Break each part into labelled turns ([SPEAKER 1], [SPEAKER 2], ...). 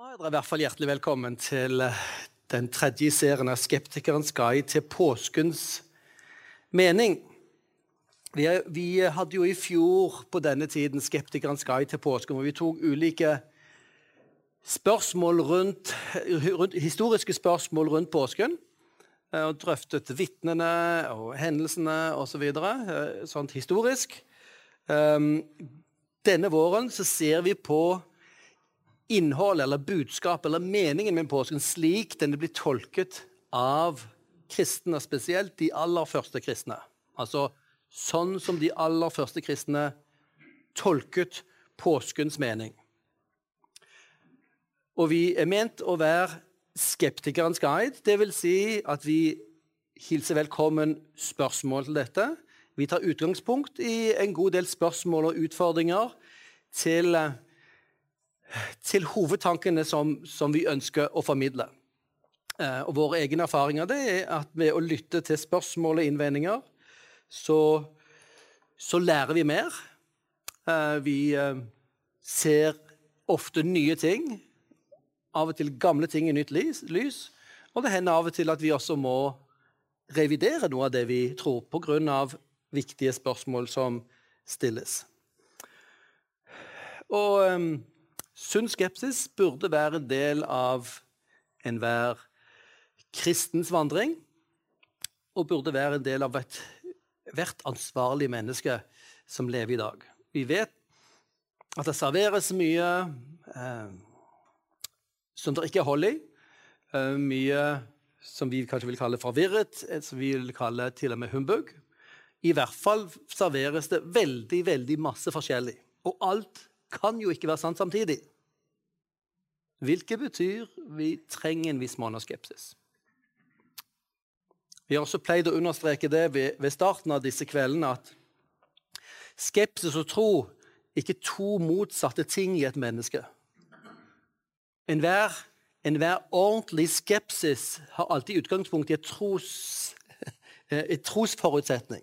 [SPEAKER 1] Dere er i hvert fall hjertelig velkommen til eh, den tredje serien av Skeptikerens guide til påskens mening. Vi, vi hadde jo i fjor på denne tiden Skeptikerens guide til påsken, hvor vi tok ulike spørsmål rundt, rundt, historiske spørsmål rundt påsken. eh, Og drøftet vitnene og hendelsene osv. Så eh, sånt historisk. Um, Denne våren så ser vi på innholdet eller budskapet eller meningen med påsken slik den blir tolket av kristne, spesielt de aller første kristne. Altså sånn som de aller første kristne tolket påskens mening. Og vi er ment å være skeptikerens guide, dvs. Si at vi hilser velkommen spørsmål til dette. Vi tar utgangspunkt i en god del spørsmål og utfordringer til til hovedtankene som, som vi ønsker å formidle. Eh, og våre egne erfaringer det er at ved å lytte til spørsmål og innvendinger, så, så lærer vi mer. Eh, vi eh, ser ofte nye ting. Av og til gamle ting i nytt lys. Og det hender av og til at vi også må revidere noe av det vi tror, pga. viktige spørsmål som stilles. Og eh, Sunn skepsis burde være en del av enhver kristens vandring, og burde være en del av et, hvert ansvarlig menneske som lever i dag. Vi vet at det serveres mye eh, som det ikke er hold i. Eh, mye som vi kanskje vil kalle forvirret, eh, som vi vil kalle til og med humbug. I hvert fall serveres det veldig, veldig masse forskjellig. Og alt kan jo ikke være sant samtidig. Hvilket betyr vi trenger en viss måned av skepsis. Vi har også pleid å understreke det ved, starten av disse kveldene at skepsis og tro ikke to motsatte ting i et menneske. Enhver, en ordentlig skepsis har alltid utgangspunkt i et tros, et trosforutsetning.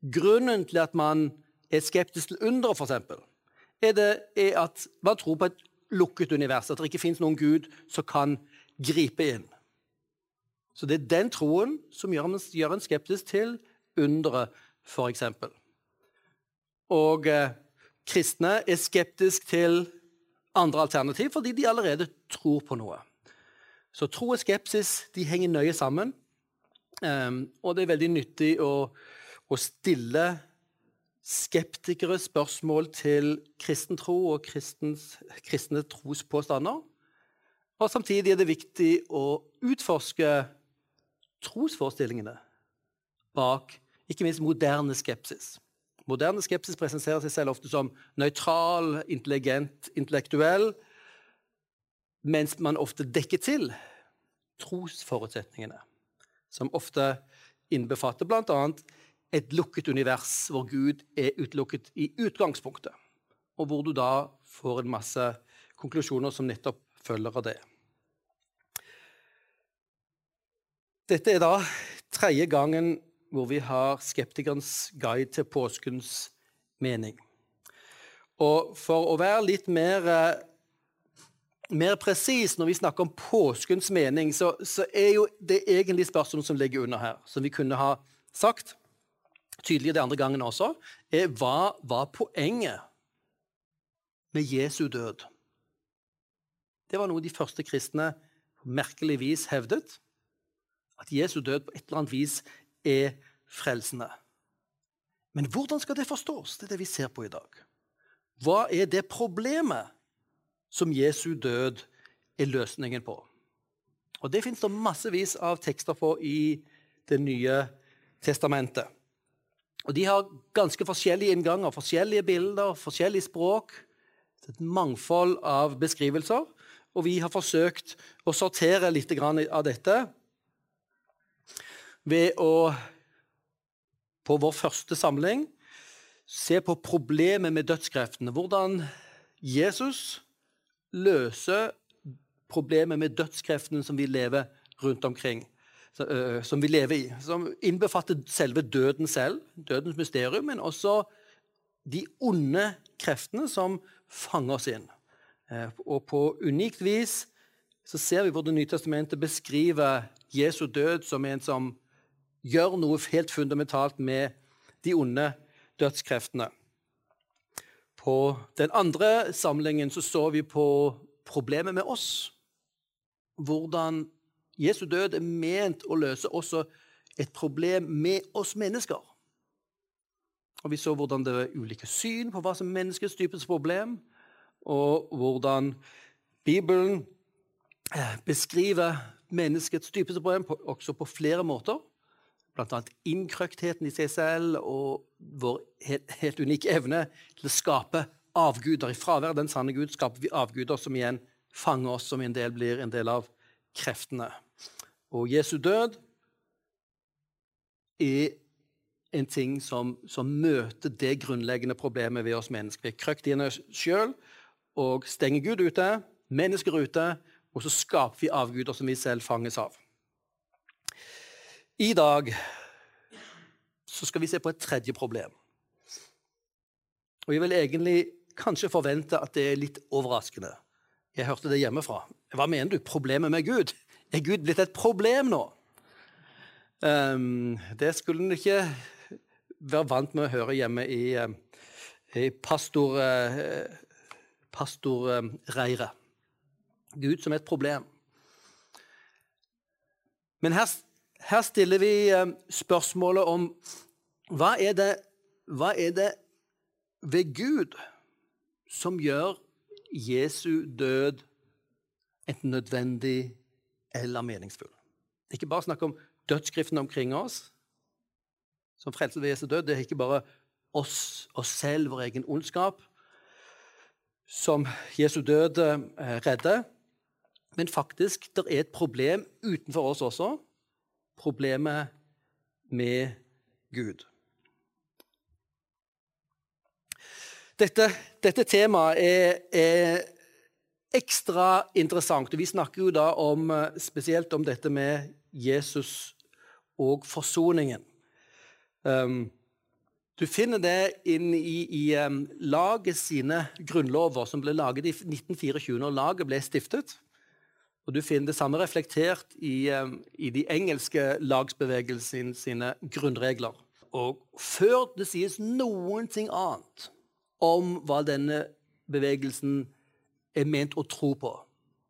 [SPEAKER 1] Grunnen til at man er skeptisk til underet, f.eks., er, er at man tror på et lukket univers, at det ikke fins noen gud som kan gripe inn. Så det er den troen som gjør, gjør en skeptisk til underet, f.eks. Og eh, kristne er skeptisk til andre alternativ fordi de allerede tror på noe. Så tro og skepsis de henger nøye sammen, um, og det er veldig nyttig å, å stille skeptikere spørsmål til kristen tro og kristens, kristne trospåstander. Og samtidig er det viktig å utforske trosforestillingene bak ikke minst moderne skepsis. Moderne skepsis presenterer seg selv ofte som nøytral, intelligent, intellektuell, mens man ofte dekker til trosforutsetningene, som ofte innbefatter bl.a et lukket univers hvor Gud er utelukket i utgangspunktet, og hvor du da får en masse konklusjoner som nettopp følger av det. Dette er da tredje gangen hvor vi har skeptikerens guide til påskens mening. Og for å være litt mer, mer presis når vi snakker om påskens mening, så, så er jo det egentlig spørsmålet som ligger under her, som vi kunne ha sagt tydelig de andre gangene også, er hva var poenget med Jesu død? Det var noe de første kristne merkelig vis hevdet. At Jesu død på et eller annet vis er frelsende. Men hvordan skal det forstås? Det er det vi ser på i dag. Hva er det problemet som Jesu død er løsningen på? Og Det fins det massevis av tekster på i Det nye testamentet. Og De har ganske forskjellige innganger, forskjellige bilder, forskjellig språk. Et mangfold av beskrivelser. Og vi har forsøkt å sortere litt av dette ved å på vår første samling se på problemet med dødskreftene. Hvordan Jesus løser problemet med dødskreftene som vi lever rundt omkring som vi lever i. Som innbefatter selve døden selv, dødens mysterium, men også de onde kreftene som fanger oss inn. Og på unikt vis så ser vi hvor Det nye testamentet beskriver Jesu død som en som gjør noe helt fundamentalt med de onde dødskreftene. På den andre samlingen så, så vi på problemet med oss. Hvordan Jesu død er ment å løse også et problem med oss mennesker. Og Vi så hvordan det er ulike syn på hva som er menneskets dypeste problem, og hvordan Bibelen eh, beskriver menneskets dypeste problem på, også på flere måter. Bl.a. innkrøktheten i seg selv og vår helt, helt unike evne til å skape avguder. I fravær den sanne Gud skaper vi avguder som igjen fanger oss, som en del blir en del av kreftene. Og Jesu død er en ting som, som møter det grunnleggende problemet ved oss mennesker. Vi er krøkt i oss sjøl og stenger Gud ute, mennesker ute, og så skaper vi avguder som vi selv fanges av. I dag så skal vi se på et tredje problem. Og jeg vil egentlig kanskje forvente at det er litt overraskende. Jeg hørte det hjemmefra. Hva mener du? Problemet med Gud? Er Gud blitt et problem nå? Um, det skulle en ikke være vant med å høre hjemme i, i pastorreiret. pastor, uh. Gud som et problem. Men her, her stiller vi spørsmålet om hva er, det, hva er det ved Gud som gjør Jesu død enten nødvendig eller meningsfull? Ikke bare snakk om dødsskriftene omkring oss, som frelser ved Jesu død. Det er ikke bare oss, oss selv, vår egen ondskap, som Jesu død eh, redder. Men faktisk, det er et problem utenfor oss også. Problemet med Gud. Dette, dette temaet er, er, ekstra interessant. og Vi snakker jo da om, eh, spesielt om dette med Jesus og forsoningen. Um, du finner det inn i, i um, laget sine grunnlover, som ble laget i 1924, når laget ble stiftet. Og Du finner det samme reflektert i, um, i de engelske lagsbevegelsene sine grunnregler. Og før det sies noen ting annet om hva denne bevegelsen er ment å tro på,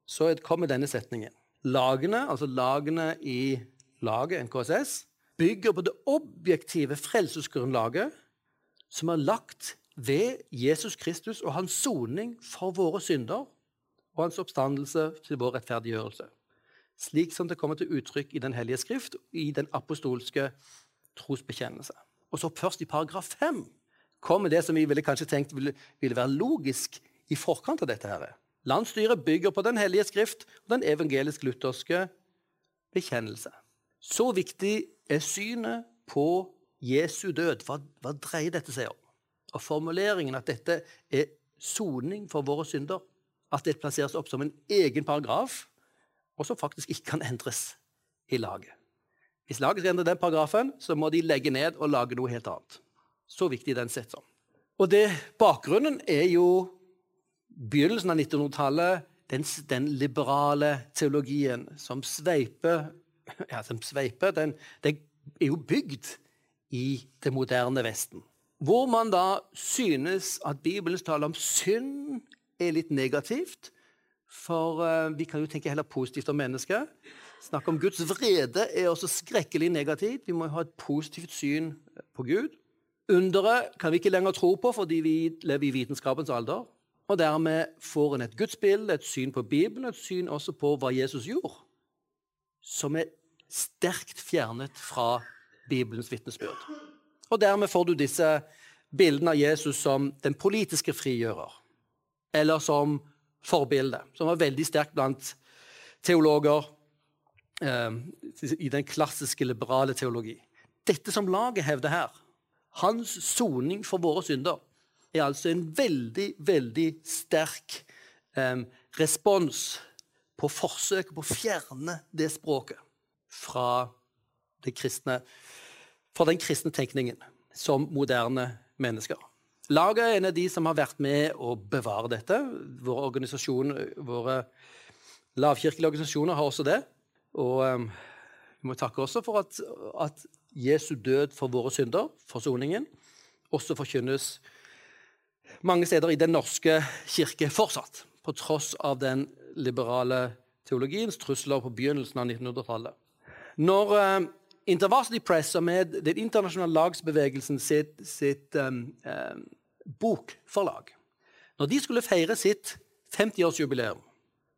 [SPEAKER 1] så kommer denne setningen. Lagene, altså lagene i laget, NKSS, bygger på det objektive frelsesgrunnlaget som er lagt ved Jesus Kristus og hans soning for våre synder og hans oppstandelse til vår rettferdiggjørelse, slik som det kommer til uttrykk i Den hellige skrift i den apostolske trosbekjennelse. Og så først i paragraf 5 kommer det som vi ville kanskje tenkt ville, ville være logisk i forkant av dette. her. Landsstyret bygger på Den hellige skrift og den evangelisk-lutherske bekjennelse. Så viktig er synet på Jesu død. Hva, hva dreier dette seg om? Og formuleringen at dette er soning for våre synder, at det plasseres opp som en egen paragraf, og som faktisk ikke kan endres i laget. Hvis laget skal endre den paragrafen, så må de legge ned og lage noe helt annet. Så viktig den sett som. Og det, Bakgrunnen er jo begynnelsen av 1900-tallet, den, den, liberale teologien som sveiper ja, som sveiper, den, den er jo bygd i det moderne Vesten. Hvor man da synes at Bibelens tale om synd er litt negativt. For uh, vi kan jo tenke heller positivt om mennesket. Snakk om Guds vrede er også skrekkelig negativt. Vi må ha et positivt syn på Gud. Underet kan vi ikke lenger tro på fordi vi lever i vitenskapens alder. Og dermed får en et gudsbilde, et syn på Bibelen, et syn også på hva Jesus gjorde, som er sterkt fjernet fra Bibelens vitnesbyrd. Og dermed får du disse bildene av Jesus som den politiske frigjører, eller som forbilde, som var veldig sterkt blant teologer eh, i den klassiske liberale teologi. Dette som laget hevder her, hans soning for våre synder, er altså en veldig, veldig sterk eh, respons på forsøket på å fjerne det språket fra, kristne, fra den kristne tenkningen som moderne mennesker. Laget er en av de som har vært med å bevare dette. Våre organisasjoner, våre Lavkirkelige organisasjoner har også det. Og um, vi må takke også for at, at Jesu død for våre synder, forsoningen, også forkynnes mange steder i Den norske kirke fortsatt, på tross av den liberale teologiens trusler på begynnelsen av 1900-tallet. Når uh, InterVarsity Press, som er den internasjonale lagsbevegelsen sitt, sitt um, um, bokforlag Når de skulle feire sitt 50-årsjubileum,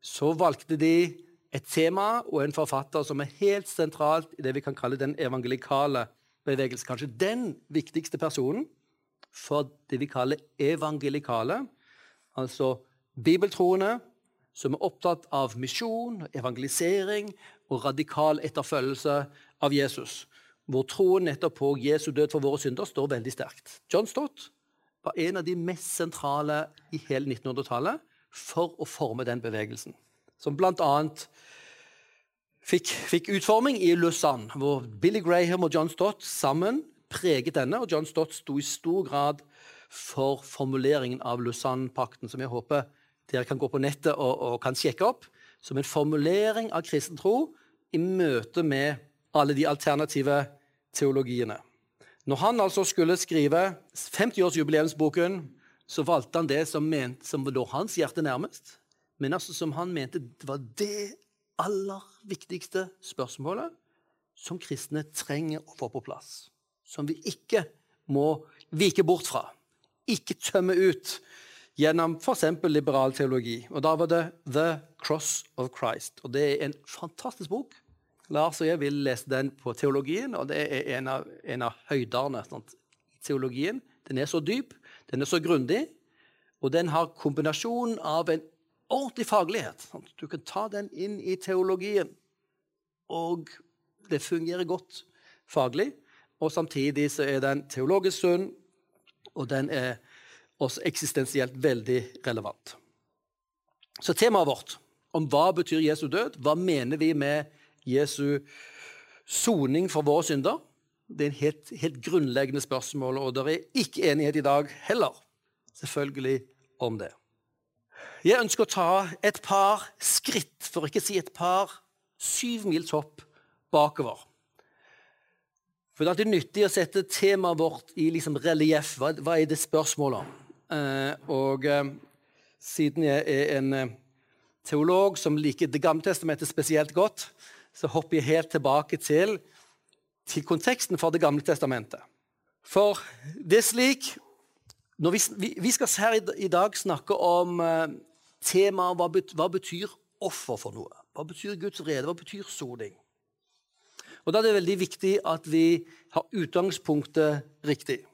[SPEAKER 1] så valgte de et tema og en forfatter som er helt sentralt i det vi kan kalle den evangelikale bevegelsen. Kanskje den viktigste personen for det vi kaller evangelikale, altså bibeltroende som er opptatt av misjon, evangelisering og radikal etterfølgelse av Jesus. Hvor troen nettopp på Jesu død for våre synder står veldig sterkt. John Stott var en av de mest sentrale i hele 1900-tallet for å forme den bevegelsen. Som bl.a. Fikk, fikk utforming i Lausanne, hvor Billy Graham og John Stott sammen preget denne. Og John Stott sto i stor grad for formuleringen av Lausanne-pakten, som jeg håper dere kan gå på nettet og, og, kan sjekke opp, som en formulering av kristen tro i møte med alle de alternative teologiene. Når han altså skulle skrive 50-årsjubileumsboken, så valgte han det som, ment, som lå hans hjerte nærmest, men altså som han mente var det aller viktigste spørsmålet som kristne trenger å få på plass. Som vi ikke må vike bort fra. Ikke tømme ut gjennom f.eks. liberal teologi. Og Da var det The Cross of Christ. Og Det er en fantastisk bok. Lars og jeg vil lese den på teologien, og det er en av, en av høydene i teologien. Den er så dyp, den er så grundig, og den har kombinasjonen av en ordentlig faglighet. Sant? Du kan ta den inn i teologien, og det fungerer godt faglig. Og samtidig så er den teologisk sunn, og den er også eksistensielt veldig relevant. Så temaet vårt om hva betyr Jesu død, hva mener vi med Jesu soning for våre synder, det er en helt, helt grunnleggende spørsmål, og det er ikke enighet i dag heller, selvfølgelig, om det. Jeg ønsker å ta et par skritt, for ikke å si et par syvmilshopp bakover. For Det er alltid nyttig å sette temaet vårt i liksom relieff. Hva, hva, er det spørsmålet om? Eh, og eh, siden jeg er en eh, teolog som liker Det gamle testamentet spesielt godt, så hopper jeg helt tilbake til, til konteksten for Det gamle testamentet. For det er slik vi, vi, skal her i, dag snakke om eh, temaet hva, bet, hva betyr offer for noe? Hva betyr Guds vrede? Hva betyr soning? Og Da er det veldig viktig at vi har utgangspunktet riktig.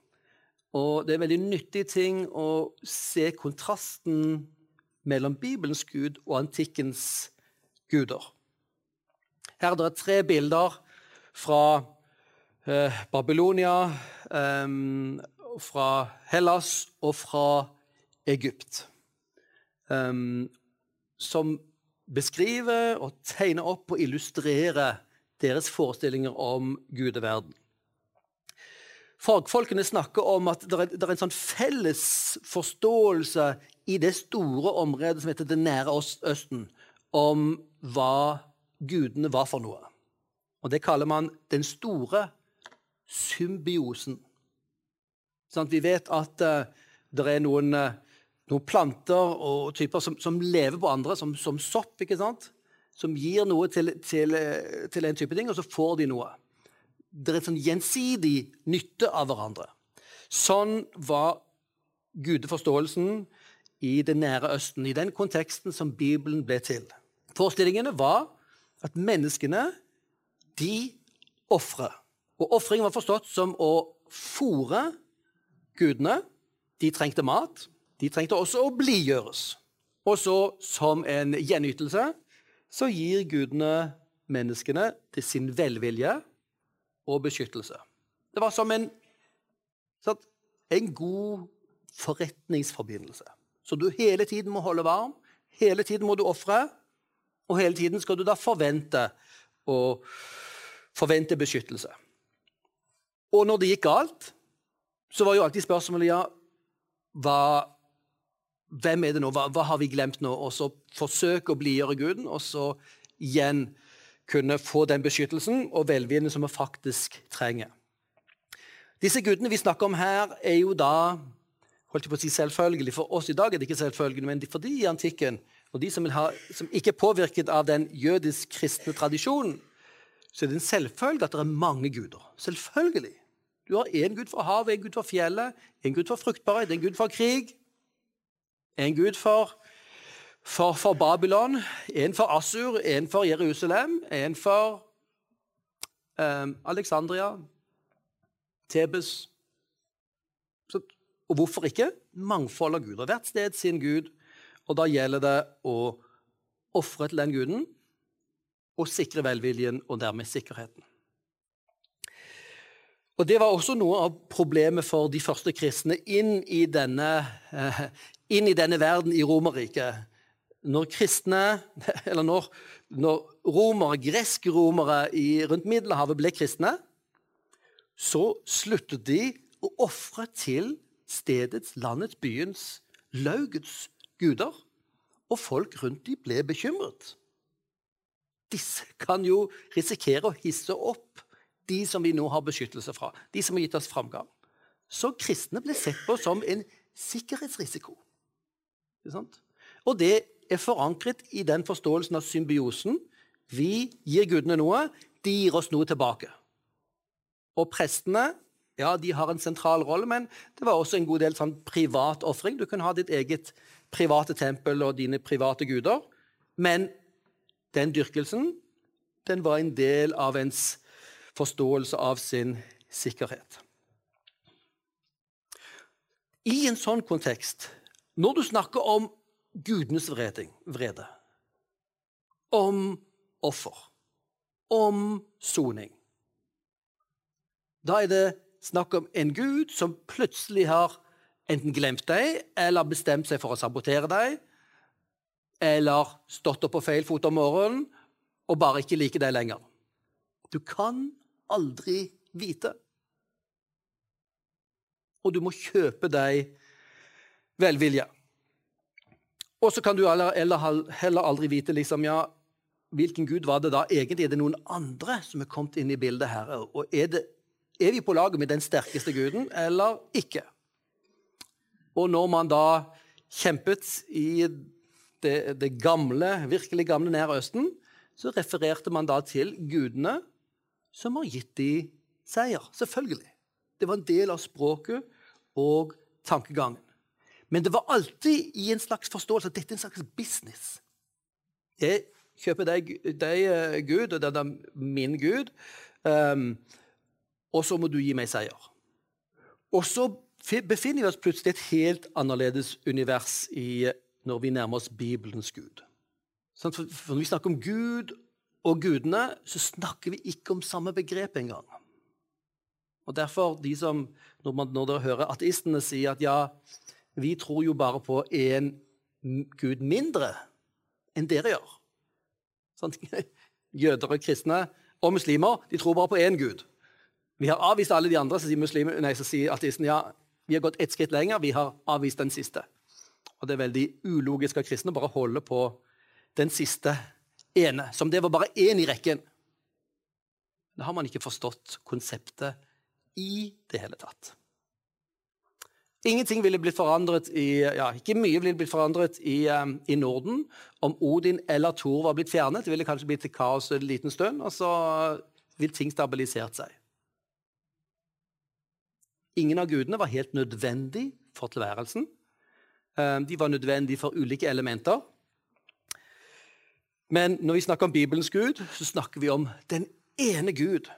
[SPEAKER 1] Og det er en veldig nyttig ting å se kontrasten mellom Bibelens gud og antikkens guder. Her er det tre bilder fra eh, Babylonia, eh, fra Hellas og fra Egypt. Eh, som beskriver og tegner opp og illustrerer deres forestillinger om Gud og verden. Fagfolkene snakker om at det er, en sånn felles forståelse i det store området som heter Det nære Østen, om hva gudene var for noe. Og Det kaller man den store symbiosen. Sånn, vi vet at uh, det er noen, uh, noen, planter og typer som, som lever på andre, som, som, sopp, ikke sant? Som gir noe til, til, til en type ting, og så får de noe det er en sånn gjensidig nytte av hverandre. Sånn var gudeforståelsen i Det nære Østen, i den konteksten som Bibelen ble til. Forestillingene var at menneskene, de ofrer. Og ofring var forstått som å fòre gudene. De trengte mat. De trengte også å blidgjøres. Og så, som en gjenytelse, så gir gudene menneskene til sin velvilje og beskyttelse. Det var som en, en god forretningsforbindelse. Så du hele tiden må holde varm, hele tiden må du ofre, og hele tiden skal du da forvente, forvente beskyttelse. Og når det gikk galt, så var jo alltid spørsmålet ja, hva, hvem er det nå? Hva, hva har vi glemt nå? Og så forsøke å blidgjøre Guden, og så igjen kunne få den beskyttelsen og velviljen som vi faktisk trenger. Disse gudene vi snakker om her, er jo da holdt jeg på å si selvfølgelig. For oss i dag er det ikke selvfølgelig, men for de i antikken, og de som, ha, som ikke er påvirket av den jødisk-kristne tradisjonen, så er det en selvfølge at det er mange guder. Selvfølgelig. Du har én gud for havet, en gud for fjellet, en gud for fruktbarhet, en gud for krig, en gud for, for, for Babylon, en for Assur, en for Jerusalem, en for um, Alexandria, Tebes Så, Og hvorfor ikke? Mangfold av guder. Hvert sted sin gud. Og da gjelder det å ofre til den guden og sikre velviljen og dermed sikkerheten. Og Det var også noe av problemet for de første kristne inn i denne, eh, inn i denne verden i Romerriket. Når kristne, eller når, når romere, greske romere i, rundt Middelhavet ble kristne, så sluttet de å ofre til stedets, landets, byens, laugets guder. Og folk rundt dem ble bekymret. Disse kan jo risikere å hisse opp de som vi nå har beskyttelse fra, de som har gitt oss framgang. Så kristne ble sett på som en sikkerhetsrisiko. Og det er forankret i den forståelsen av symbiosen. Vi gir gudene noe, de gir oss noe tilbake. Og prestene ja, de har en sentral rolle, men det var også en god del sånn privat ofring. Du kunne ha ditt eget private tempel og dine private guder. Men den dyrkelsen den var en del av ens forståelse av sin sikkerhet. I en sånn kontekst, når du snakker om gudenes vrede, om offer, om soning Da er det snakk om en gud som plutselig har enten glemt deg eller bestemt seg for å sabotere deg, eller stått opp på feil fot om morgenen og bare ikke liker deg lenger. Du kan aldri vite. Og du må kjøpe deg velvilje. Og så kan du heller, aldri vite liksom, ja, hvilken gud var det da egentlig. Er det noen andre som er kommet inn i bildet her? Og er, det, er vi på laget med den sterkeste guden, eller ikke? Og når man da kjempet i det, det gamle, virkelig gamle Nære Østen, så refererte man da til gudene som har gitt de seier. Selvfølgelig. Det var en del av språket og tankegangen. Men det var alltid i en slags forståelse at dette er en slags business. Jeg kjøper deg, deg eh, Gud, og det er min Gud, um, og så må du gi meg seier. Og så befinner vi oss plutselig i et helt annerledes univers i, når vi nærmer oss Bibelens Gud. For når vi snakker om Gud og gudene, så snakker vi ikke om samme begrep engang. Og derfor, de som, når, man, når dere hører ateistene si at ja, vi tror jo bare på én gud mindre enn dere gjør. Sånn, jøder og kristne og muslimer de tror bare på én gud. Vi har avvist alle de andre, så sier, muslimer, nei, så sier ateisten ja, vi har gått ett skritt lenger. Vi har avvist den siste. Og det er veldig ulogisk av kristne bare holde på den siste ene. Som det var bare én i rekken. Da har man ikke forstått konseptet i det hele tatt. Ingenting ville blitt forandret i, ja, Ikke mye ville blitt forandret i, um, i, Norden om Odin eller Thor var blitt fjernet. Det ville kanskje blitt til kaos en liten stund, og så vil ting stabilisert seg. Ingen av gudene var helt nødvendig for tilværelsen. Um, de var nødvendige for ulike elementer. Men når vi snakker om Bibelens Gud, så snakker vi om den ene Gud.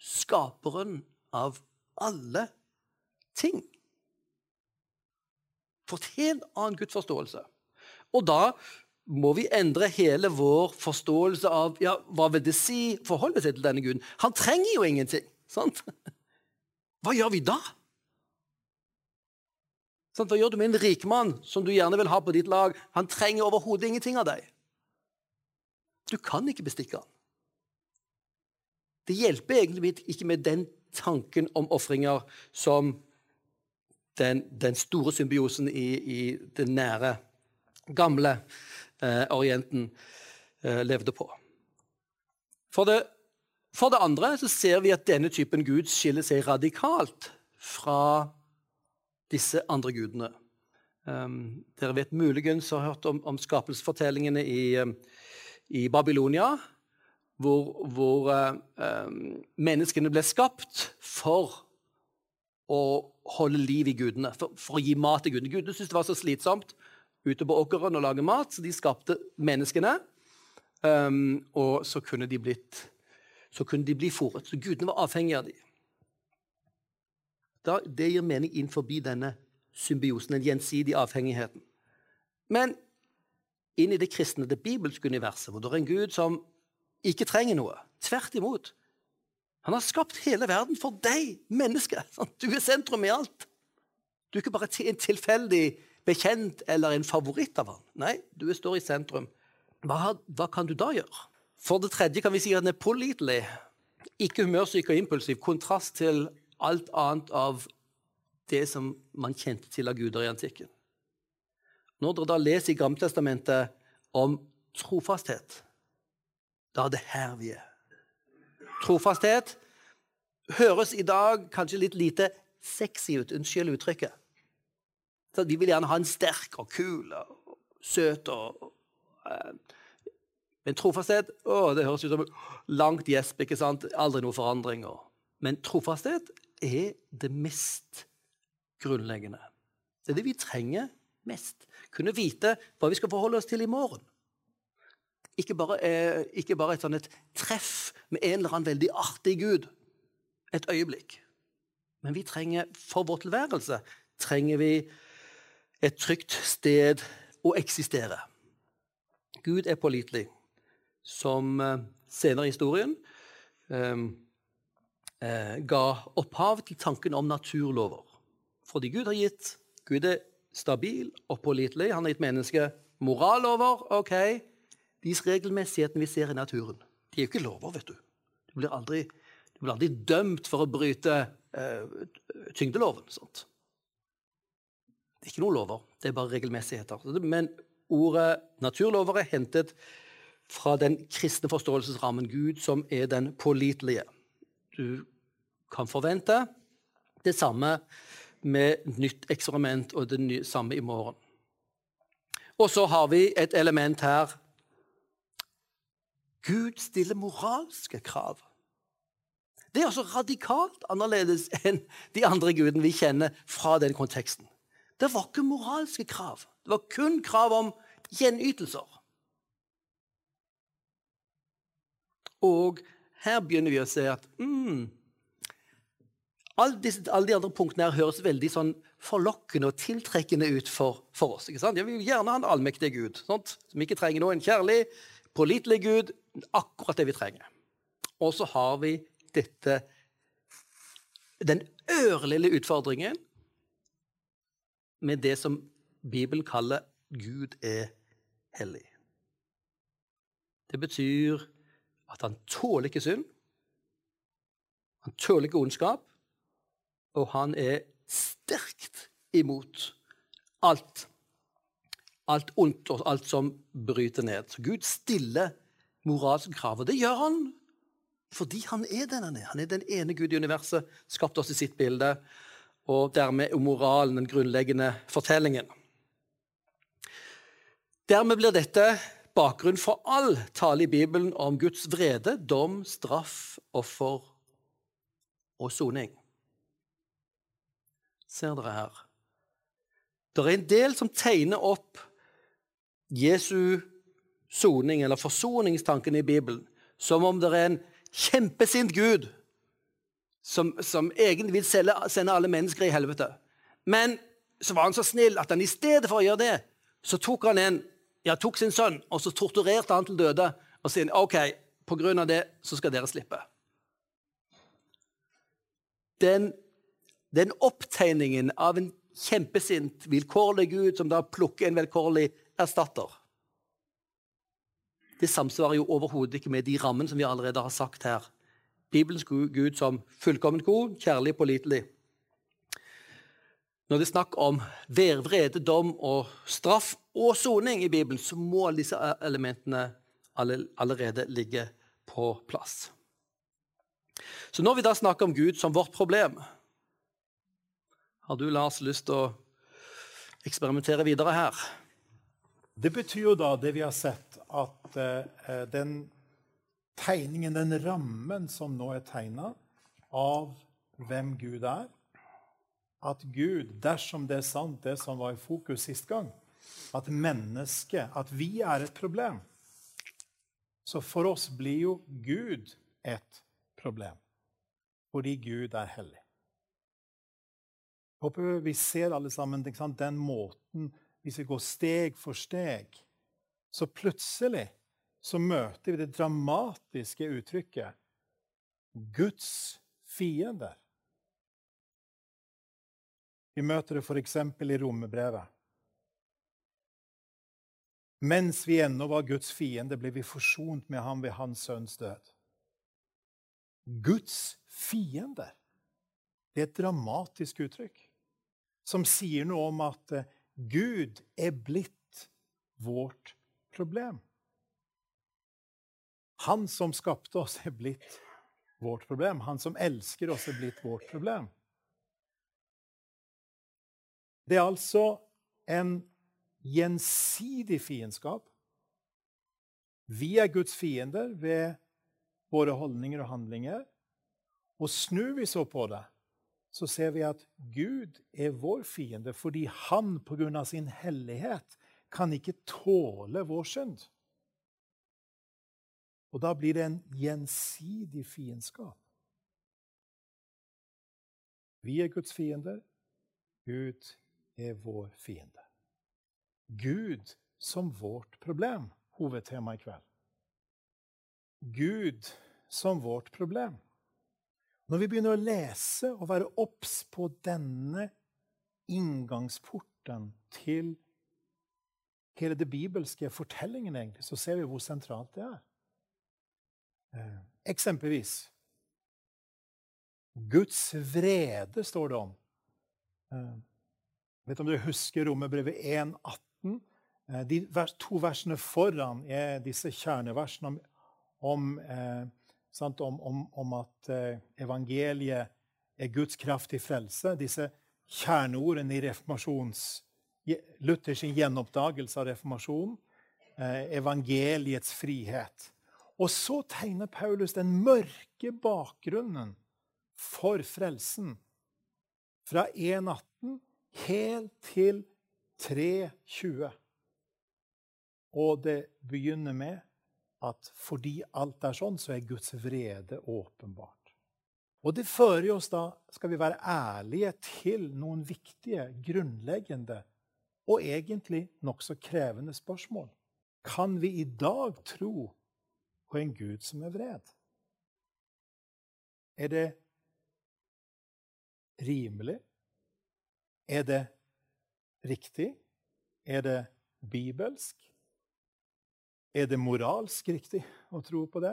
[SPEAKER 1] Skaperen av alle ting. Et helt annen gudsforståelse. Og da må vi endre hele vår forståelse av ja, hva vil det si forholde seg til denne guden. Han trenger jo ingenting. sant? Hva gjør vi da? Hva gjør du med en rikmann som du gjerne vil ha på ditt lag? Han trenger overhodet ingenting av deg. Du kan ikke bestikke han. Det hjelper egentlig ikke med den tanken om ofringer som den, den store symbiosen i, i den nære, gamle eh, Orienten eh, levde på. For det, for det andre så ser vi at denne typen gud skiller seg radikalt fra disse andre gudene. Um, dere vet muligens har hørt om, om skapelsesfortellingene i, um, i Babylonia, hvor, hvor um, menneskene ble skapt for å holde liv i gudene, for, for å gi mat til gudene. Gudene syntes det var så slitsomt ute på åkeren å lage mat, så de skapte menneskene. Um, og så kunne de blitt så kunne de bli fòret. Så gudene var avhengige av dem. Da, det gir mening inn forbi denne symbiosen, den gjensidige avhengigheten. Men inn i det kristne, det bibelske universet, hvor det er en gud som ikke trenger noe. Tvert imot. Han har skapt hele verden for deg, menneske. Du er sentrum i alt. Du er ikke bare en tilfeldig bekjent eller en favoritt av han. Nei, du står i sentrum. Hva, hva, kan du da gjøre? For det tredje kan vi si at den er pålitelig. Ikke humørsyk og impulsiv. Kontrast til alt annet av det som man kjente til av guder i antikken. Når dere da leser i Gamletestamentet om trofasthet, da er det her vi er. Trofasthet høres i dag kanskje litt lite sexy ut. Unnskyld uttrykket. Så vi vil gjerne ha en sterk og kul og søt og uh, Men trofasthet å, det høres ut som langt gjesp. Aldri noe forandring. Men trofasthet er det mest grunnleggende. Det er det vi trenger mest. Kunne vite hva vi skal forholde oss til i morgen. Ikke bare, eh, ikke bare et, sånn et treff med en eller annen veldig artig gud. Et øyeblikk. Men vi trenger, for vår tilværelse trenger vi et trygt sted å eksistere. Gud er pålitelig, som eh, senere i historien eh, ga opphav til tanken om naturlover. Fordi Gud har gitt Gud er stabil og pålitelig. Han har gitt mennesket morallover. ok, De regelmessighetene vi ser i naturen, de er jo ikke lover, vet du. Du blir aldri, du blir aldri dømt for å bryte eh, tyngdeloven. Sant? Det er ikke noen lover, det er bare regelmessigheter. Men ordet naturlover er hentet fra den kristne forståelsesrammen Gud, som er den pålitelige. Du kan forvente det samme med nytt eksperiment og det samme i morgen. Og så har vi et element her. Gud stiller moralske krav. Det er altså radikalt annerledes enn de andre gudene vi kjenner fra den konteksten. Det var ikke moralske krav. Det var kun krav om gjenytelser. Og her begynner vi å se at mm, alle, disse, alle, de andre punktene her høres veldig sånn forlokkende og tiltrekkende ut for, for oss. sant? Jeg vil gjerne ha en allmektig Gud sant? som ikke trenger noe. En kjærlig, pålitelig Gud. Akkurat det vi trenger. Og så har vi dette Den ørlille utfordringen med det som Bibelen kaller Gud er hellig. Det betyr at han tåler ikke synd. Han tåler ikke ondskap. Og han er sterkt imot alt. Alt ondt og alt som bryter ned. Så Gud stiller moralske krav. Og det gjør han fordi han er den han er. Han er den ene Gud i universet, skapte oss i sitt bilde. Og dermed er moralen den grunnleggende fortellingen. Dermed blir dette bakgrunn for all tale i Bibelen om Guds vrede, dom, straff, offer og soning. Ser dere her? Det er en del som tegner opp Jesu soning, eller forsoningstanken i Bibelen, som om det er en kjempesint Gud som, som egentlig vil sende alle mennesker i helvete. Men så var han så snill at han i stedet for å gjøre det, så tok han en, ja, tok sin sønn og så torturerte han til døde. Og sier OK, på grunn av det så skal dere slippe. Den den opptegningen av en kjempesint, vilkårlig Gud som da plukker en vilkårlig erstatter, det samsvarer jo overhodet ikke med de rammene som vi allerede har sagt her. Bibelens Gud som fullkomment god, kjærlig, pålitelig. Når det er snakk om vrede, dom og straff og soning i Bibelen, så må disse elementene allerede ligge på plass. Så når vi da snakker om Gud som vårt problem, har du, Lars, lyst til å eksperimentere videre her?
[SPEAKER 2] Det betyr jo da det vi har sett, at eh, den tegningen, den rammen som nå er tegna av hvem Gud er At Gud, dersom det er sant, det som var i fokus sist gang, at mennesket, at vi er et problem Så for oss blir jo Gud et problem. Fordi Gud er hellig. Håper vi ser alle sammen den måten Hvis vi går steg for steg, så plutselig så møter vi det dramatiske uttrykket Guds fiender. Vi møter det f.eks. i Romerbrevet. Mens vi ennå var Guds fiende, ble vi forsont med ham ved hans sønns død. Guds fiender. Det er et dramatisk uttrykk som sier noe om at eh, Gud er blitt vårt problem. Han som skapte oss, er blitt vårt problem. Han som elsker oss, er blitt vårt problem. Det er altså en gjensidig fiendskap. Vi er Guds fiender ved våre holdninger og handlinger. Og snur vi så på det, så ser vi at Gud er vår fiende fordi han pga. sin hellighet kan ikke tåle vår synd. Og da blir det en gjensidig fiendskap. Vi er Guds fiender. Gud er vår fiende. Gud som vårt problem, hovedtema i kveld. Gud som vårt problem. Når vi begynner å lese og være obs på denne inngangsporten til hele det bibelske fortellingen, egentlig, så ser vi hvor sentralt det er. Eh, eksempelvis Guds vrede står det om. Jeg eh, vet om dere husker Romerbrevet 1,18? Eh, de to versene foran er disse kjerneversene om, om sant, om, om, om, at eh, evangeliet er Guds kraft til frelse. Disse kjerneordene i reformasjons, Luthers gjenoppdagelse av reformasjonen. Eh, evangeliets frihet. Og så tegner Paulus den mørke bakgrunnen for frelsen. Fra 1.18 helt til 3.20. Og det begynner med at fordi alt er sånn, så er Guds vrede åpenbart. Og det fører oss da, skal vi være ærlige, til noen viktige, grunnleggende og egentlig nokså krevende spørsmål. Kan vi i dag tro på en Gud som er vred? Er det rimelig? Er det riktig? Er det bibelsk? Er det moralsk riktig å tro på det?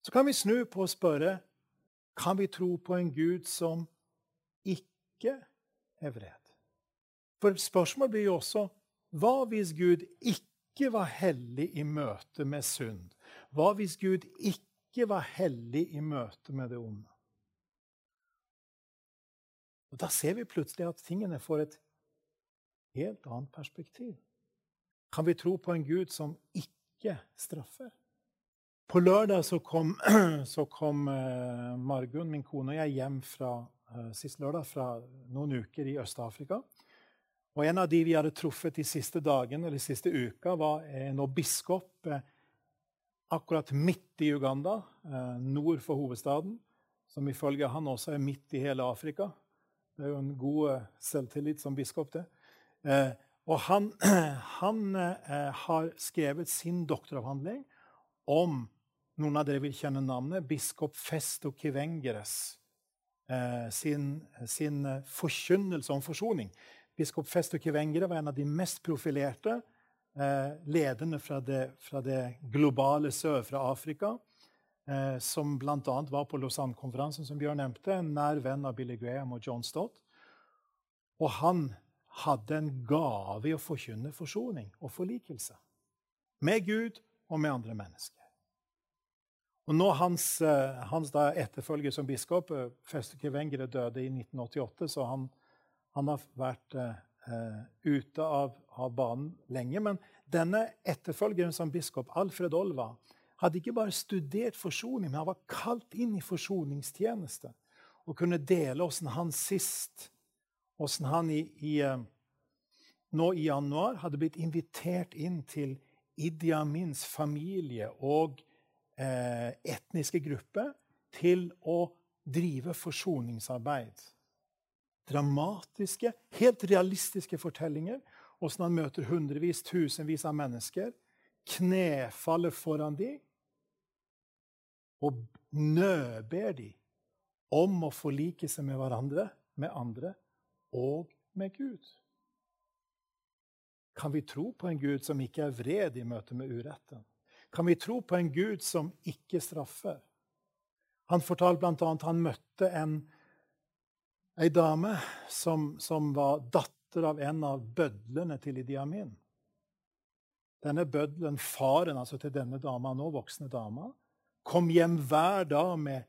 [SPEAKER 2] Så kan vi snu på og spørre kan vi tro på en Gud som ikke er vred. For spørsmålet blir jo også hva hvis Gud ikke var hellig i møte med synd? Hva hvis Gud ikke var hellig i møte med det onde? Og Da ser vi plutselig at tingene får et helt annet perspektiv. Kan vi tro på en Gud som ikke ikke straffer. På lørdag så kom, så kom uh, Margunn, min kone, og jeg hjem fra, uh, sist lørdag fra noen uker i Øst-Afrika. Og En av de vi hadde truffet de siste dagene eller de siste uka, var en biskop uh, akkurat midt i Uganda, nord for hovedstaden, som ifølge han også er midt i hele Afrika. Det er jo en god selvtillit som biskop, det. Og han, han eh, har skrevet sin doktoravhandling om noen av dere vil kjenne navnet, biskop Festo Kivengeres eh, sin, sin, forkynnelse om forsoning. Biskop Festo Kivengere var en av de mest profilerte eh, lederne fra det, fra det, globale sør, fra Afrika. Eh, som bl.a. var på Lausanne-konferansen, som Bjørn nevnte. En nær venn av Billy Graham og John Stott. Og han hadde en gave i å forkynne forsoning og forlikelse. Med Gud og med andre mennesker. Og nå hans, eh, hans etterfølger som biskop, eh, Fester Wengere, døde i 1988, så han, han har vært uh, ute av, av, banen lenge. Men denne etterfølgeren som biskop, Alfred Olva, hadde ikke bare studert forsoning, men han var kalt inn i forsoningstjeneste. Og kunne dele åssen han sist, åssen han i, i, nå i januar hadde blitt invitert inn til Idi Amins familie og eh, etniske grupper til å drive forsoningsarbeid. Dramatiske, helt realistiske fortellinger. Åssen han møter hundrevis, tusenvis av mennesker. Knefaller foran dem og nøber dem om å forlike seg med hverandre, med andre og med Gud. Kan vi tro på en Gud som ikke er vred i møte med uretten? Kan vi tro på en Gud som ikke straffer? Han fortalte bl.a. at han møtte en, ei dame som, som, var datter av en av bødlene til Idi Amin. Denne bødlen, faren altså til denne dama, nå voksne dama, kom hjem hver dag med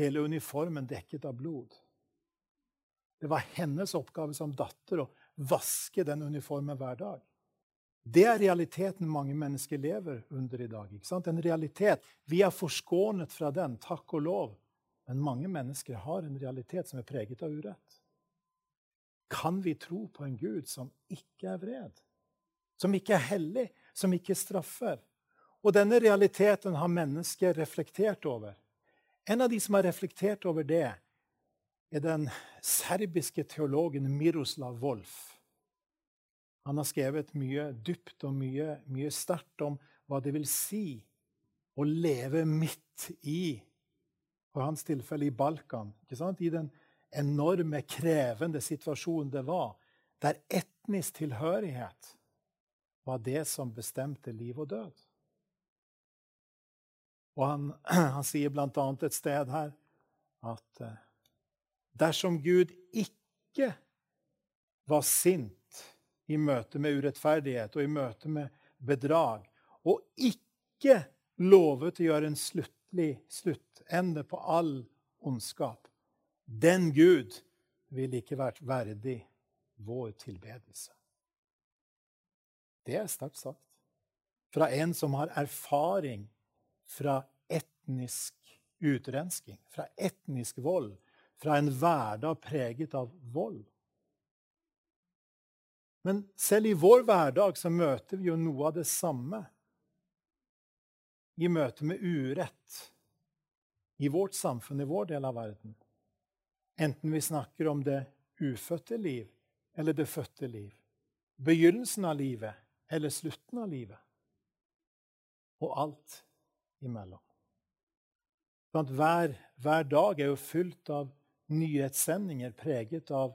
[SPEAKER 2] hele uniformen dekket av blod. Det var hennes oppgave som datter å vaske den uniformen hver dag. Det er realiteten mange mennesker lever under i dag. ikke sant? En realitet. Vi er forskånet fra den, takk og lov. Men mange mennesker har en realitet som er preget av urett. Kan vi tro på en Gud som ikke er vred? Som ikke er hellig? Som ikke straffer? Og denne realiteten har mennesker reflektert over. En av de som har reflektert over det, er den serbiske teologen Miroslav Wolf. Han har skrevet mye dypt og mye, mye sterkt om hva det vil si å leve midt i, for hans tilfelle i Balkan, i den enorme, krevende situasjonen det var, der etnisk tilhørighet var det som bestemte liv og død. Og han, han sier bl.a. et sted her at eh, dersom Gud ikke var sint i møte med urettferdighet og i møte med bedrag, og ikke lovet å gjøre en sluttlig sluttende på all ondskap. Den Gud vil ikke vært verdig vår tilbedelse. Det er sterkt sagt. Fra en som har erfaring fra etnisk utrensking, fra etnisk vold, fra en hverdag preget av vold. Men selv i vår hverdag så møter vi jo noe av det samme i møte med urett i vårt samfunn, i vår del av verden. Enten vi snakker om det ufødte liv eller det fødte liv. Begynnelsen av livet eller slutten av livet. Og alt imellom. Hver, hver dag er jo fylt av nyhetssendinger preget av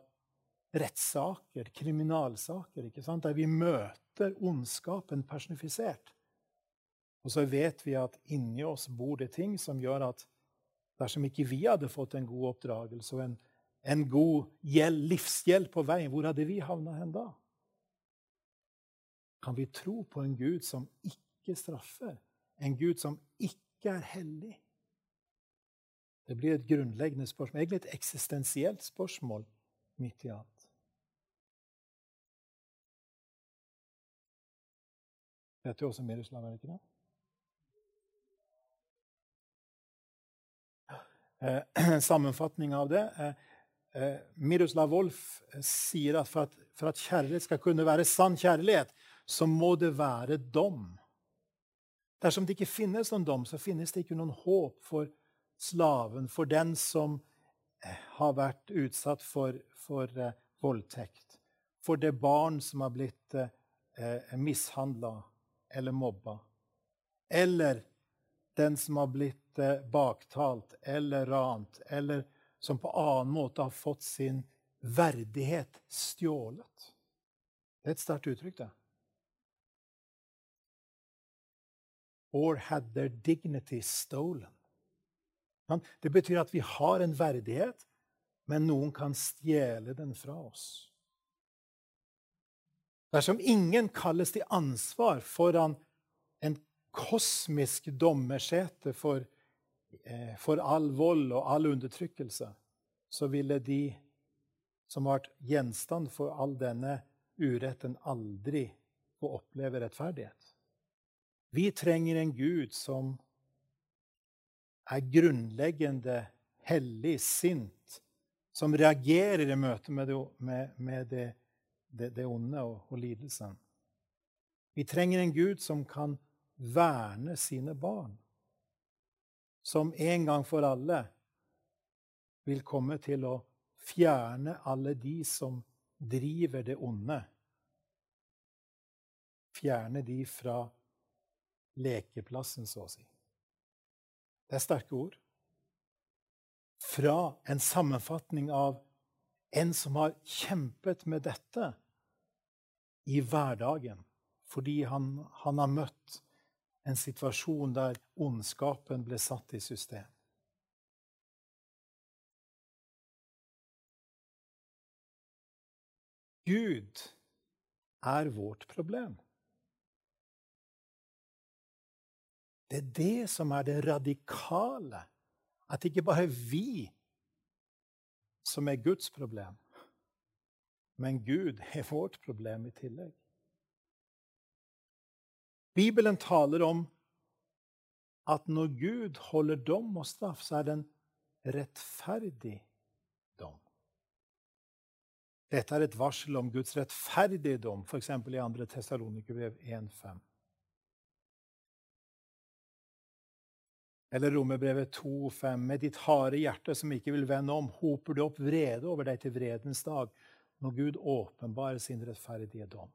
[SPEAKER 2] rettssaker, kriminalsaker, der vi møter ondskapen personifisert. Og så vet vi at inni oss bor det ting som gjør at dersom ikke vi hadde fått en god oppdragelse og en, en god livshjelp på veien, hvor hadde vi havna hen da? Kan vi tro på en Gud som ikke straffer? En Gud som ikke er hellig? Det blir et grunnleggende spørsmål, egentlig et eksistensielt spørsmål midt i alt. Dette er også Miroslav, er det ikke det? Eh, sammenfatning av det. Eh, eh, Miroslav Wolf sier at for, at for at kjærlighet skal kunne være sann kjærlighet, så må det være dom. Dersom det ikke finnes noen dom, så finnes det ikke noen håp for slaven, for den som har vært utsatt for, for eh, voldtekt, for det barn som har blitt eh, mishandla eller mobba. Eller den som har blitt eh, baktalt eller rant, eller som på annen måte har fått sin verdighet stjålet. Det er et sterkt uttrykk, det. Or had their dignity stolen. Det betyr at vi har en verdighet men noen kan stjele den fra oss. Dersom ingen kalles til ansvar foran en kosmisk dommerskjete for, eh, for all vold og all undertrykkelse, så ville de som har vært gjenstand for all denne uretten, aldri få oppleve rettferdighet. Vi trenger en Gud som er grunnleggende hellig, sint, som reagerer i møte med det, med, med det, det, det onde og, og lidelsen. Vi trenger en Gud som kan verne sine barn, som en gang for alle vil komme til å fjerne alle de som driver det onde. Fjerne de fra lekeplassen, så å si. Det er sterke ord. Fra en sammenfatning av en som har kjempet med dette i hverdagen fordi han, han har møtt en situasjon der ondskapen ble satt i system. Gud er vårt problem. Det er det som er det radikale. At ikke bare er vi som er Guds problem, men Gud er vårt problem i tillegg. Bibelen taler om at når Gud holder dom og straff, så er det en rettferdig dom. Dette er et varsel om Guds rettferdige dom, f.eks. i 2. Tessalonikerbrev 1,5. Eller Romerbrevet 2,5.: Med ditt harde hjerte som ikke vil vende om, hoper du opp vrede over deg til vredens dag, når Gud åpenbarer sin rettferdige dom.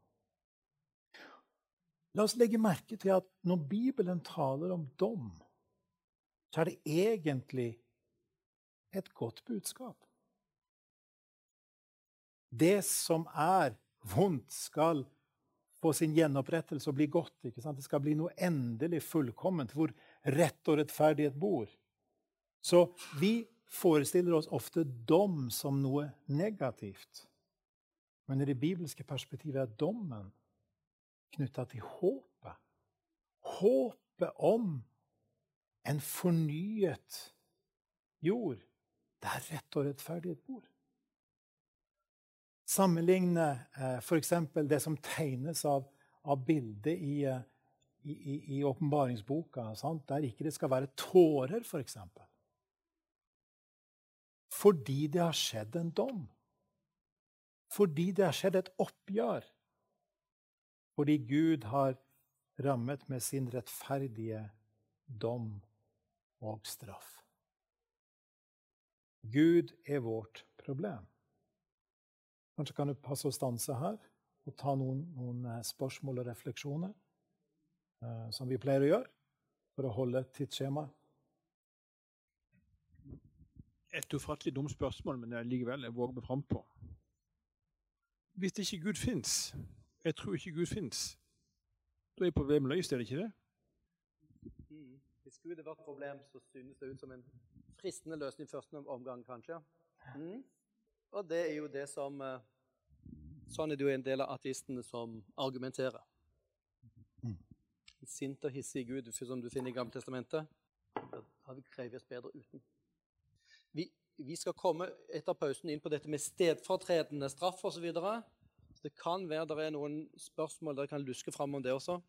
[SPEAKER 2] La oss legge merke til at når Bibelen taler om dom, så er det egentlig et godt budskap. Det som er vondt, skal få sin gjenopprettelse og bli godt. ikke sant? Det skal bli noe endelig fullkomment, hvor rett og rettferdighet bor. Så vi forestiller oss ofte dom som noe negativt. Men i det bibelske perspektivet er dommen knytta til håpet. Håpet om en fornyet jord der rett og rettferdighet bor. Sammenligne eh, f.eks. det som tegnes av, av bildet i, eh, i åpenbaringsboka, der ikke det skal være tårer, f.eks. For eksempel. Fordi det har skjedd en dom. Fordi det har skjedd et oppgjør. Fordi Gud har rammet med sin rettferdige dom og straff. Gud er vårt problem. Kanskje kan du passe å stanse her og ta noen, noen eh, spørsmål og refleksjoner, som vi pleier å gjøre, for å holde tidsskjemaet.
[SPEAKER 3] Et ufattelig dumt spørsmål, men jeg likevel jeg våger meg frampå. Hvis ikke Gud fins, jeg tror ikke Gud fins, da er problemet løst, er det ikke det?
[SPEAKER 1] Mm. Hvis Gud er vårt problem, så synes det ut som en fristende løsning i første omgang, kanskje. Mm. Og det er jo det som eh, Sånn er det jo en del av ateistene som argumenterer. Sint og hissig Gud, som du finner i Gammeltestamentet, da har vi oss bedre uten. Vi, vi, skal komme etter pausen inn på dette med stedfortredende straff osv. Det kan være det er noen spørsmål dere kan luske fram om det også.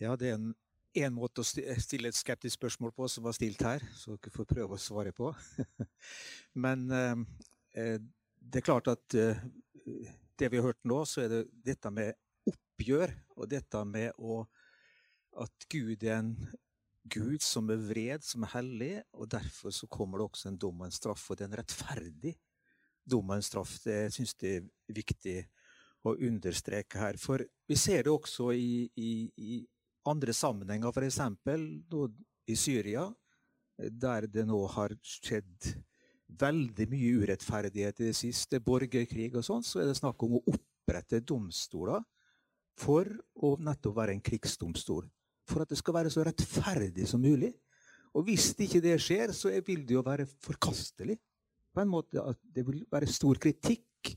[SPEAKER 4] Ja, det er en, en måte å stille et skeptisk spørsmål på som var stilt her, så dere får prøve å svare på. Men eh, eh, det er klart at eh, det vi har hørt nå, så er det dette med oppgjør, og dette med å, at Gud er en Gud som er vred, som er hellig, og derfor så kommer det også en dom og en straff, og det er en rettferdig dom og en straff. Det syns jeg er viktig å understreke her. For vi ser det også i, i, i andre sammenhenger, f.eks. i Syria, der det nå har skjedd veldig mye urettferdighet i det siste, borgerkrig og sånn, så er det snakk om å opprette domstoler for å nettopp være en krigsdomstol. For at det skal være så rettferdig som mulig. Og hvis ikke det skjer, så vil det jo være forkastelig. på en måte at det vil være stor kritikk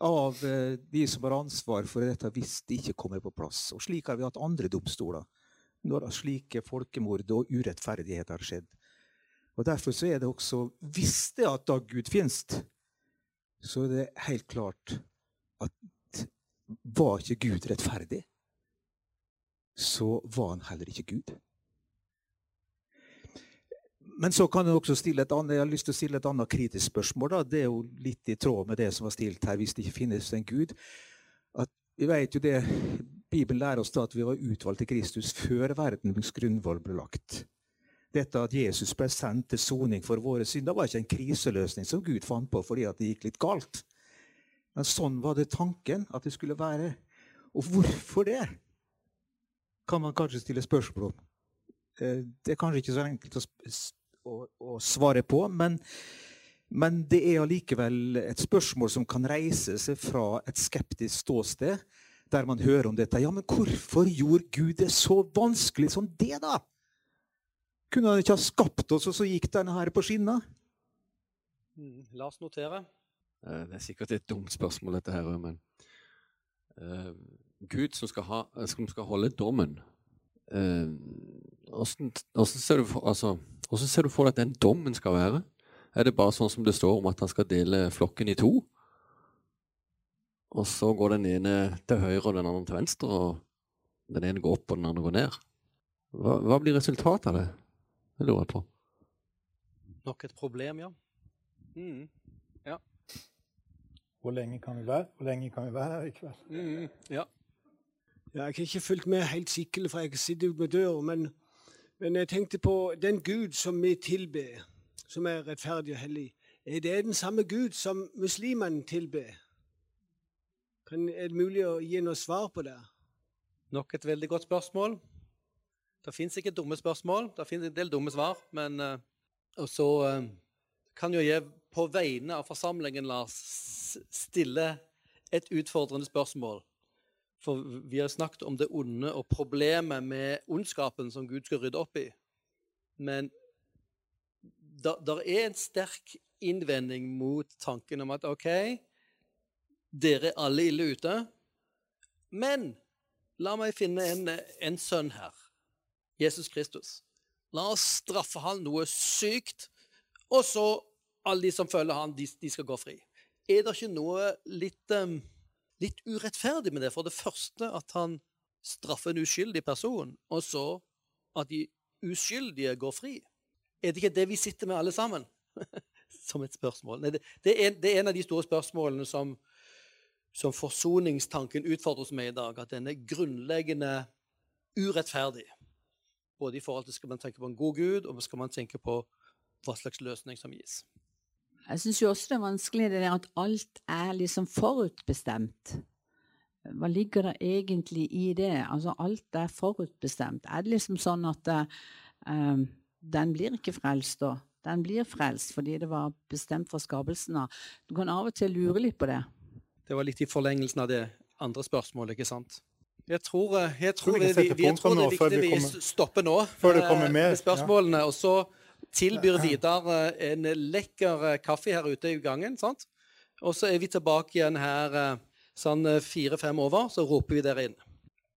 [SPEAKER 4] av eh, de som har ansvar for dette hvis det ikke kommer på plass. Og slik har vi hatt andre domstoler når slike folkemord og urettferdigheter har skjedd. Og Derfor så er det også Hvis det at da Gud finnes, så er det helt klart at var ikke Gud rettferdig, så var han heller ikke Gud. Men så kan jeg også stille et annet, jeg har lyst til å stille et annet kritisk spørsmål. Da. Det er jo litt i tråd med det som var stilt her, hvis det ikke finnes en Gud. At vi vet jo det, Bibelen lærer oss da at vi var utvalgt til Kristus før verdens grunnvoll ble lagt. Dette at Jesus ble sendt til soning for våre synder, var ikke en kriseløsning som Gud fant på fordi det gikk litt galt. Men sånn var det tanken at det skulle være. Og hvorfor det? Kan man kanskje stille spørsmål om. Eh, det er kanskje ikke så enkelt å å, å svare på. Men, men det er allikevel et spørsmål som kan reise seg fra et skeptisk ståsted, der man hører om dette. Ja, men hvorfor gjorde Gud det så vanskelig som det, da? Kunne han ikke ha skapt oss, og så gikk denne her på skinner?
[SPEAKER 1] Mm, la oss notere.
[SPEAKER 5] Eh, det er sikkert et dumt spørsmål, dette her, men uh, Gud som skal, ha, som skal holde dommen Åssen eh, ser, altså, ser, du for deg at den dommen skal være? Er det bare sånn som det står om at han skal dele flokken i to? Og så går den ene til høyre og den andre til venstre, og den ene går opp og den andre går ned? Hva, hva blir resultatet av det? Det lurer jeg på.
[SPEAKER 1] Nok et problem, ja. Mm. ja.
[SPEAKER 2] Hvor lenge kan vi være Hvor lenge kan vi være her i kveld?
[SPEAKER 1] Mm. Ja.
[SPEAKER 6] Ja, jeg har ikke fulgt med helt sikkert, for jeg sitter ute med døra. Men, men, jeg tenkte på den Gud som vi tilber, som er rettferdig og hellig. Er det den samme Gud som muslimene tilber? Kan, er det mulig å gi noe svar på det?
[SPEAKER 1] Nok et veldig godt spørsmål. Det fins ikke dumme spørsmål. Det fins en del dumme svar. Men uh, så uh, kan jo jeg på vegne av forsamlingen Lars, stille et utfordrende spørsmål. For vi har snakket om det onde og problemet med ondskapen som Gud skal rydde opp i. Men det er en sterk innvending mot tanken om at OK, dere er alle ille ute, men la meg finne en, en sønn her. Jesus Kristus. La oss straffe han noe sykt, og så alle de som følger han, de, de skal gå fri. Er det ikke noe litt um, litt urettferdig med det. For det første at han straffer en uskyldig person, og så at de uskyldige går fri. Er det ikke det vi sitter med alle sammen? som et spørsmål. Nei, det, er, det, er, en av de store spørsmålene som, som forsoningstanken utfordres med i dag. At den er grunnleggende urettferdig. Både i forhold til skal man tenke på en god gud, og skal man tenke på hva slags løsning som gis.
[SPEAKER 7] Jeg syns jo også det er vanskelig det der at alt er liksom forutbestemt. Hva ligger det egentlig i det? Altså alt er forutbestemt. Er det liksom sånn at uh, den blir ikke frelst, da? Den blir frelst fordi det var bestemt fra skapelsen av. Du kan av og til lure litt på det.
[SPEAKER 1] Det var litt i forlengelsen av det andre spørsmålet, ikke sant? Jeg tror, eh, jeg tror, vi, vi, jeg tror det er viktig vi stopper nå med spørsmålene. og så tilbyr Vidar en lekker eh, kaffe her ute i gangen. sant? Og så er vi tilbake igjen her eh, sånn eh, fire-fem over, så roper vi dere inn.